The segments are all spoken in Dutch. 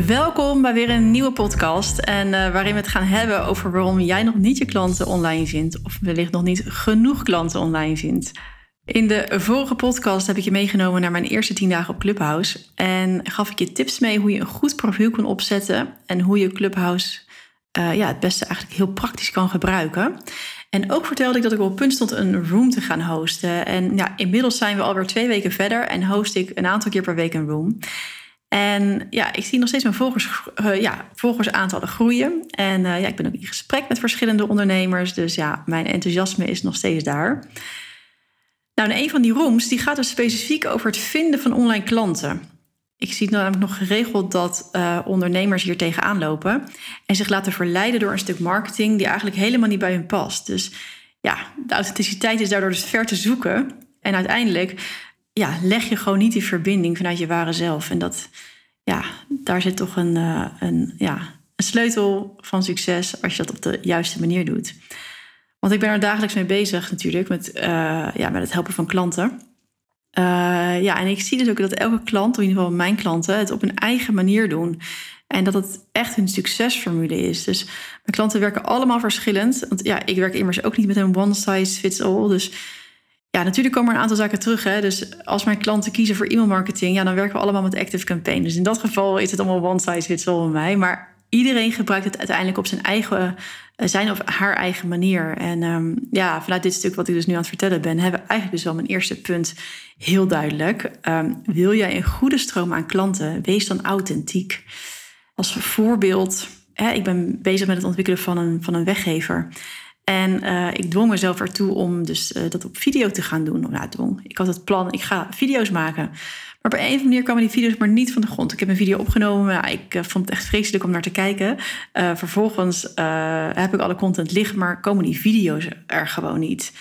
Welkom bij weer een nieuwe podcast. En uh, waarin we het gaan hebben over waarom jij nog niet je klanten online vindt. Of wellicht nog niet genoeg klanten online vindt. In de vorige podcast heb ik je meegenomen naar mijn eerste 10 dagen op Clubhouse. En gaf ik je tips mee hoe je een goed profiel kan opzetten. En hoe je Clubhouse uh, ja, het beste eigenlijk heel praktisch kan gebruiken. En ook vertelde ik dat ik op punt stond een room te gaan hosten. En ja, inmiddels zijn we alweer twee weken verder en host ik een aantal keer per week een room. En ja, ik zie nog steeds mijn volgers, uh, ja, volgersaantallen groeien. En uh, ja, ik ben ook in gesprek met verschillende ondernemers. Dus ja, mijn enthousiasme is nog steeds daar. Nou, en een van die rooms die gaat dus specifiek over het vinden van online klanten. Ik zie namelijk nog geregeld dat uh, ondernemers hier tegenaan lopen en zich laten verleiden door een stuk marketing die eigenlijk helemaal niet bij hun past. Dus ja, de authenticiteit is daardoor dus ver te zoeken. En uiteindelijk ja, leg je gewoon niet die verbinding vanuit je ware zelf. En dat, ja, daar zit toch een, uh, een, ja, een sleutel van succes als je dat op de juiste manier doet. Want ik ben er dagelijks mee bezig natuurlijk met, uh, ja, met het helpen van klanten. Uh, ja, en ik zie dus ook dat elke klant, of in ieder geval mijn klanten, het op een eigen manier doen. En dat het echt een succesformule is. Dus mijn klanten werken allemaal verschillend. Want ja, ik werk immers ook niet met een one size fits all. Dus ja, natuurlijk komen er een aantal zaken terug. Hè. Dus als mijn klanten kiezen voor e-mailmarketing, ja, dan werken we allemaal met Active Campaign. Dus in dat geval is het allemaal one size fits all bij mij. Maar iedereen gebruikt het uiteindelijk op zijn eigen, eh, zijn of haar eigen manier. En um, ja, vanuit dit stuk wat ik dus nu aan het vertellen ben, hebben we eigenlijk dus wel mijn eerste punt heel duidelijk. Um, wil jij een goede stroom aan klanten, wees dan authentiek. Als voorbeeld, hè, ik ben bezig met het ontwikkelen van een, van een weggever. En uh, ik dwong mezelf ertoe om dus uh, dat op video te gaan doen. Nou, dwong. Ik had het plan, ik ga video's maken. Maar op een of andere manier kwamen die video's maar niet van de grond. Ik heb een video opgenomen. Ja, ik uh, vond het echt vreselijk om naar te kijken. vervolgens heb ik alle content liggen, maar komen die video's er gewoon niet.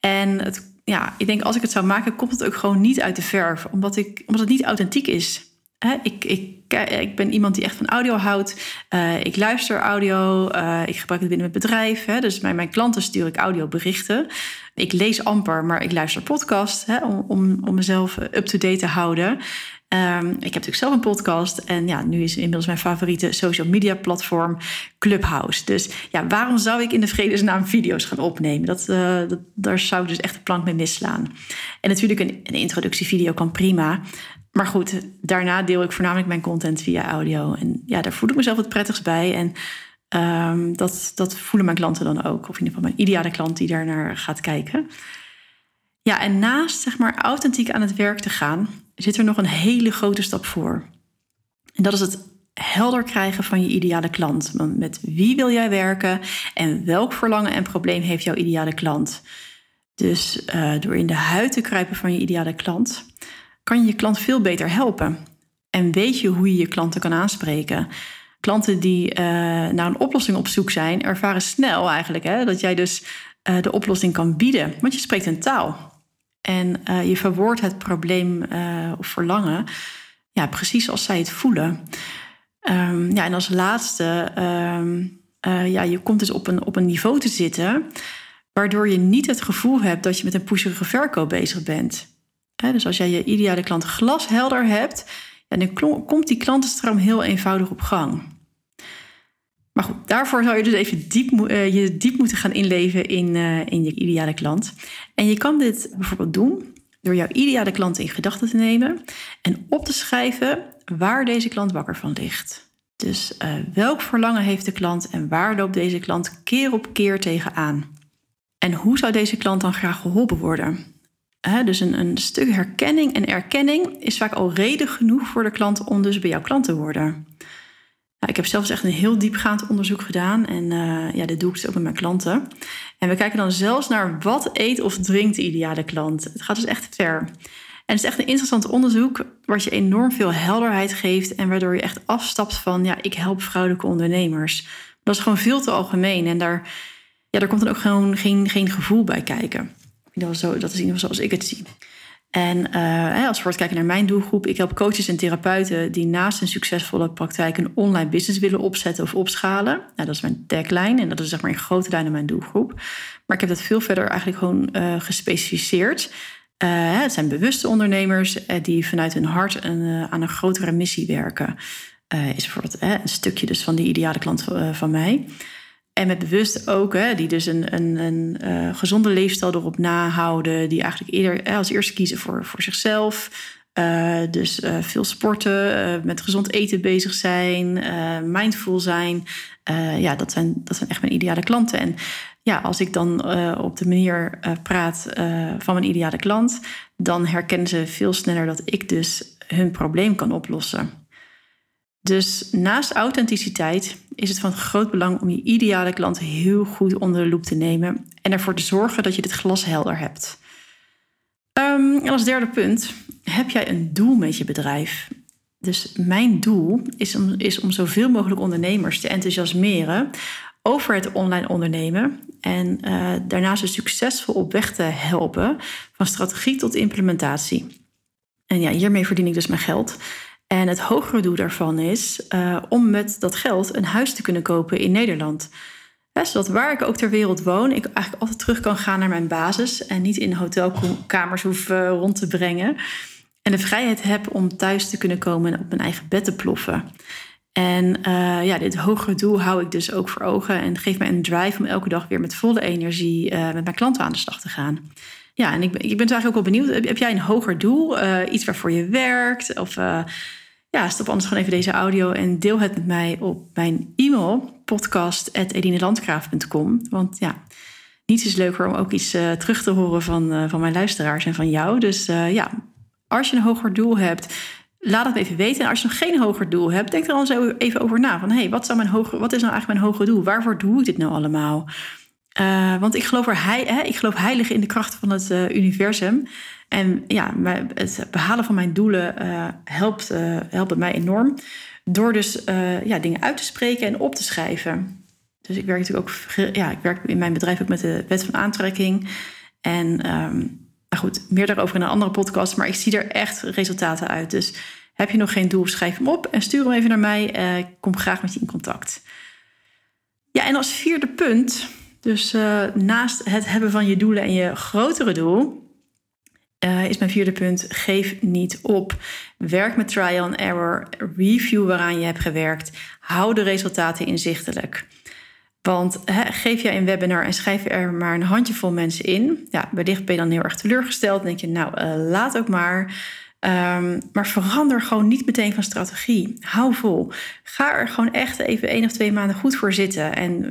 En het, ja, ik denk als ik het zou maken, komt het ook gewoon niet uit de verf. Omdat, ik, omdat het niet authentiek is. Hè? Ik, ik ik ben iemand die echt van audio houdt. Uh, ik luister audio. Uh, ik gebruik het binnen mijn bedrijf. Hè. Dus bij mijn klanten stuur ik audioberichten. Ik lees amper, maar ik luister podcast hè, om, om, om mezelf up-to-date te houden. Um, ik heb natuurlijk zelf een podcast. En ja, nu is inmiddels mijn favoriete social media platform Clubhouse. Dus ja, waarom zou ik in de vredesnaam video's gaan opnemen? Dat, dat, daar zou ik dus echt de plank mee misslaan. En natuurlijk een, een introductievideo kan prima. Maar goed, daarna deel ik voornamelijk mijn content via audio. En ja, daar voel ik mezelf het prettigst bij. En um, dat, dat voelen mijn klanten dan ook. Of in ieder geval mijn ideale klant die daar naar gaat kijken. Ja, en naast zeg maar authentiek aan het werk te gaan, zit er nog een hele grote stap voor. En dat is het helder krijgen van je ideale klant. Met wie wil jij werken en welk verlangen en probleem heeft jouw ideale klant? Dus uh, door in de huid te kruipen van je ideale klant, kan je je klant veel beter helpen. En weet je hoe je je klanten kan aanspreken. Klanten die uh, naar een oplossing op zoek zijn, ervaren snel eigenlijk hè, dat jij dus uh, de oplossing kan bieden. Want je spreekt een taal. En uh, je verwoordt het probleem of verlangen ja, precies als zij het voelen. Um, ja, en als laatste, um, ja, je komt dus op een, op een niveau te zitten waardoor je niet het gevoel hebt dat je met een pusherige verkoop bezig bent dus als jij je ideale klant glashelder hebt, dan komt die klantenstroom heel eenvoudig op gang. Maar goed, daarvoor zou je dus even diep, uh, je diep moeten gaan inleven in, uh, in je ideale klant. En je kan dit bijvoorbeeld doen door jouw ideale klant in gedachten te nemen en op te schrijven waar deze klant wakker van ligt. Dus uh, welk verlangen heeft de klant en waar loopt deze klant keer op keer tegenaan? En hoe zou deze klant dan graag geholpen worden? Dus een, stuk herkenning en erkenning is vaak al reden genoeg voor de klant om dus bij jouw klant te worden. Ik heb zelfs echt een heel diepgaand onderzoek gedaan en uh, ja, dit doe ik dus ook met mijn klanten. En we kijken dan zelfs naar wat eet of drinkt de ideale klant. Het gaat dus echt ver. het is echt een interessant onderzoek, wat je enorm veel helderheid geeft en waardoor je echt afstapt van, ja, ik help vrouwelijke ondernemers. Dat is gewoon veel te algemeen en daar, ja, daar komt dan ook gewoon geen, geen gevoel bij kijken. Dat zo, dat is in ieder geval zoals ik het zie. En uh, als we voortkijken naar mijn doelgroep, ik help coaches en therapeuten die naast een succesvolle praktijk een online business willen opzetten of opschalen. Nou, dat is mijn tagline en dat is zeg maar in grote lijnen mijn doelgroep. Maar ik heb dat veel verder eigenlijk gewoon uh, gespecificeerd. Uh, het zijn bewuste ondernemers die vanuit hun hart een, aan een grotere missie werken. is bijvoorbeeld een stukje dus van die ideale klant van mij. En met bewust ook, hè, die dus een, een, een uh, gezonde leefstijl erop nahouden. Die eigenlijk eerder als eerste kiezen voor, voor zichzelf. Uh, dus veel sporten, met gezond eten bezig zijn, mindful zijn. ja, dat zijn, dat zijn echt mijn ideale klanten. En ja, als ik dan op de manier praat van mijn ideale klant, dan herkennen ze veel sneller dat ik dus hun probleem kan oplossen. Dus naast authenticiteit is het van groot belang om je ideale klant heel goed onder de loep te nemen en ervoor te zorgen dat je dit glas helder hebt. En als derde punt, heb jij een doel met je bedrijf? Dus mijn doel is om, is om zoveel mogelijk ondernemers te enthousiasmeren over het online ondernemen en uh, daarnaast dus succesvol op weg te helpen van strategie tot implementatie. En ja, hiermee verdien ik dus mijn geld. En het hogere doel daarvan is uh, om met dat geld een huis te kunnen kopen in Nederland. zodat waar ik ook ter wereld woon, ik eigenlijk altijd terug kan gaan naar mijn basis en niet in hotelkamers hoef uh, rond te brengen. En de vrijheid heb om thuis te kunnen komen en op mijn eigen bed te ploffen. En uh, ja, dit hogere doel hou ik dus ook voor ogen en geeft mij een drive om elke dag weer met volle energie met mijn klanten aan de slag te gaan. Ja, en ik ben, ik ben eigenlijk ook wel benieuwd. Heb, jij een hoger doel? iets waarvoor je werkt? Of ja, stop anders gewoon even deze audio en deel het met mij op mijn e-mail podcast.edinelandgraaf.com. Want ja, niets is leuker om ook iets uh, terug te horen van, uh, van mijn luisteraars en van jou. Dus uh, ja, als je een hoger doel hebt, laat het me even weten. En als je nog geen hoger doel hebt, denk er zo even over na. Van hey, wat, wat is nou eigenlijk mijn hoger doel? Waarvoor doe ik dit nou allemaal? Want ik geloof, er hei, hè, ik geloof heilig in de kracht van het universum. En ja, het behalen van mijn doelen uh, helpt, helpt mij enorm. Door dus ja, dingen uit te spreken en op te schrijven. Dus ik werk natuurlijk ook ja, ik werk in mijn bedrijf ook met de wet van aantrekking. En um, nou goed, meer daarover in een andere podcast. Maar ik zie er echt resultaten uit. Dus heb je nog geen doel, schrijf hem op en stuur hem even naar mij. ik kom graag met je in contact. Ja, en als vierde punt, dus naast het hebben van je doelen en je grotere doel, uh, is mijn vierde punt. Geef niet op. Werk met trial and error. Review waaraan je hebt gewerkt. Hou de resultaten inzichtelijk. Want geef jij een webinar en schrijf er maar een handjevol mensen in. Ja, wellicht ben je dan heel erg teleurgesteld. Dan denk je, nou, uh, laat ook maar. Um, maar verander gewoon niet meteen van strategie. Hou vol. Ga er gewoon echt even één of twee maanden goed voor zitten. En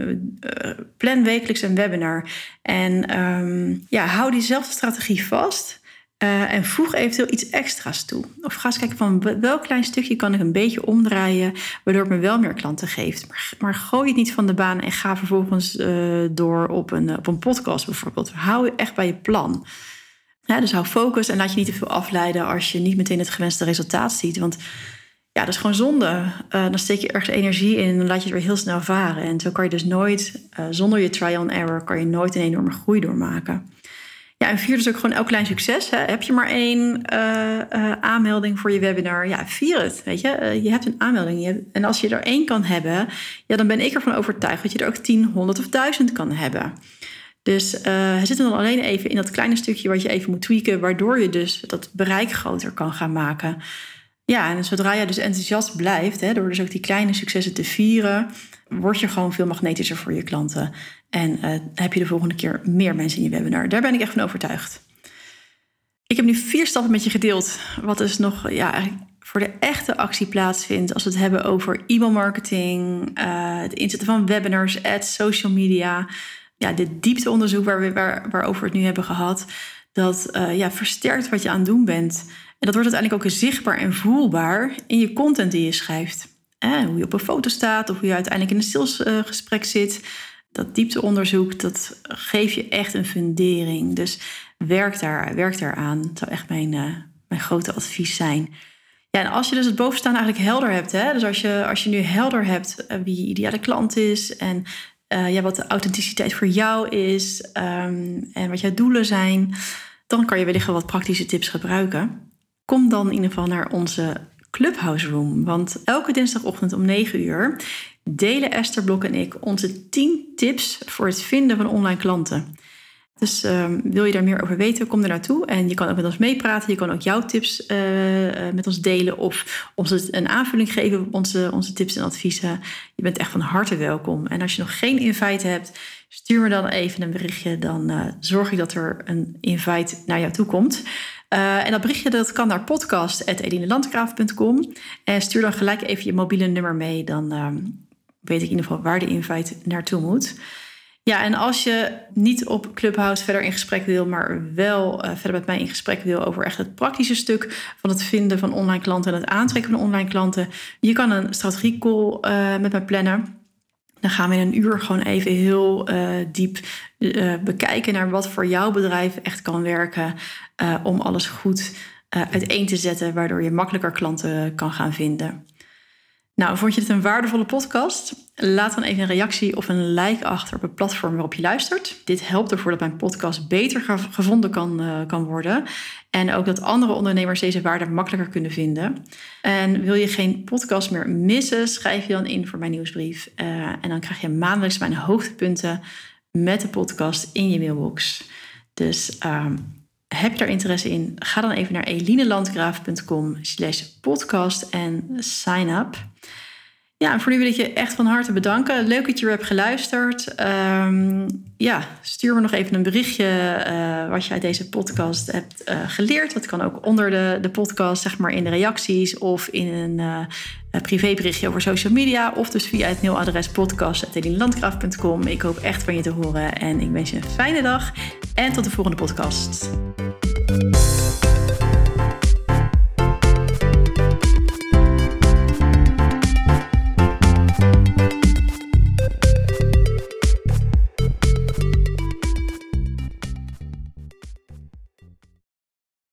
uh, plan wekelijks een webinar. En um, ja, hou diezelfde strategie vast. Uh, en voeg eventueel iets extra's toe. Of ga eens kijken van welk klein stukje kan ik een beetje omdraaien, waardoor het me wel meer klanten geeft. Maar, maar gooi het niet van de baan en ga vervolgens uh, door op een, op een podcast bijvoorbeeld. Hou je echt bij je plan. Ja, dus hou focus en laat je niet te veel afleiden als je niet meteen het gewenste resultaat ziet. Want ja, dat is gewoon zonde. Uh, dan steek je ergens energie in en dan laat je het weer heel snel varen. En zo kan je dus nooit, zonder je trial and error, kan je nooit een enorme groei doormaken. Ja, en vier dus ook gewoon elk klein succes. Hè. Heb je maar één uh, aanmelding voor je webinar, ja, vier het. Weet je, je hebt een aanmelding. Je en als je er één kan hebben, ja, dan ben ik ervan overtuigd dat je er ook tien, honderd of duizend kan hebben. Dus het zit dan alleen even in dat kleine stukje wat je even moet tweaken, waardoor je dus dat bereik groter kan gaan maken. Ja, en zodra je dus enthousiast blijft, hè, door dus ook die kleine successen te vieren, word je gewoon veel magnetischer voor je klanten. En uh, heb je de volgende keer meer mensen in je webinar. Daar ben ik echt van overtuigd. Ik heb nu vier stappen met je gedeeld. Wat dus nog ja, voor de echte actie plaatsvindt. Als we het hebben over e-mailmarketing, uh, het inzetten van webinars, ads, social media. Ja, dit diepteonderzoek waar we, waar, waarover we het nu hebben gehad. Dat uh, ja, versterkt wat je aan het doen bent. En dat wordt uiteindelijk ook zichtbaar en voelbaar in je content die je schrijft. Eh, hoe je op een foto staat of hoe je uiteindelijk in een salesgesprek zit. Dat diepteonderzoek, dat geeft je echt een fundering. Dus werk daar, werk daar aan. Dat zou echt mijn, uh, mijn grote advies zijn. Ja, en als je dus het bovenstaan eigenlijk helder hebt, hè, dus als je, als je nu helder hebt eh, wie je ideale klant is en uh, ja, wat de authenticiteit voor jou is um, en wat jouw doelen zijn, dan kan je wellicht wel wat praktische tips gebruiken. Kom dan in ieder geval naar onze Clubhouse Room. Want elke dinsdagochtend om 9 uur delen Esther Blok en ik onze 10 tips voor het vinden van online klanten. Dus um, wil je daar meer over weten, kom er naartoe. En je kan ook met ons meepraten. Je kan ook jouw tips uh, met ons delen of ons een aanvulling geven op onze, onze tips en adviezen. Je bent echt van harte welkom. En als je nog geen invite hebt, stuur me dan even een berichtje. Dan uh, zorg ik dat er een invite naar jou toe komt. En dat berichtje dat kan naar podcast.elinelandgraaf.com. En stuur dan gelijk even je mobiele nummer mee. Dan weet ik in ieder geval waar de invite naartoe moet. Ja, en als je niet op Clubhouse verder in gesprek wil, maar wel uh, verder met mij in gesprek wil over echt het praktische stuk van het vinden van online klanten en het aantrekken van online klanten, je kan een strategiecall uh, met mij plannen. Dan gaan we in een uur gewoon even heel uh, diep bekijken naar wat voor jouw bedrijf echt kan werken om alles goed uiteen te zetten, waardoor je makkelijker klanten kan gaan vinden. Nou, vond je dit een waardevolle podcast? Laat dan even een reactie of een like achter op het platform waarop je luistert. Dit helpt ervoor dat mijn podcast beter gevonden kan, uh, kan worden. En ook dat andere ondernemers deze waarde makkelijker kunnen vinden. En wil je geen podcast meer missen, schrijf je dan in voor mijn nieuwsbrief. Uh, en dan krijg je maandelijks mijn hoogtepunten met de podcast in je mailbox. Dus uh, heb je daar interesse in? Ga dan even naar elinelandgraaf.com slash podcast en sign up. Ja, voor nu wil ik je echt van harte bedanken. Leuk dat je weer hebt geluisterd. Um, ja, stuur me nog even een berichtje uh, wat je uit deze podcast hebt uh, geleerd. Dat kan ook onder de, de podcast, zeg maar in de reacties of in een uh, privéberichtje over social media. Of dus via het mailadres podcast.elinlandgraaf.com. Ik hoop echt van je te horen en ik wens je een fijne dag en tot de volgende podcast.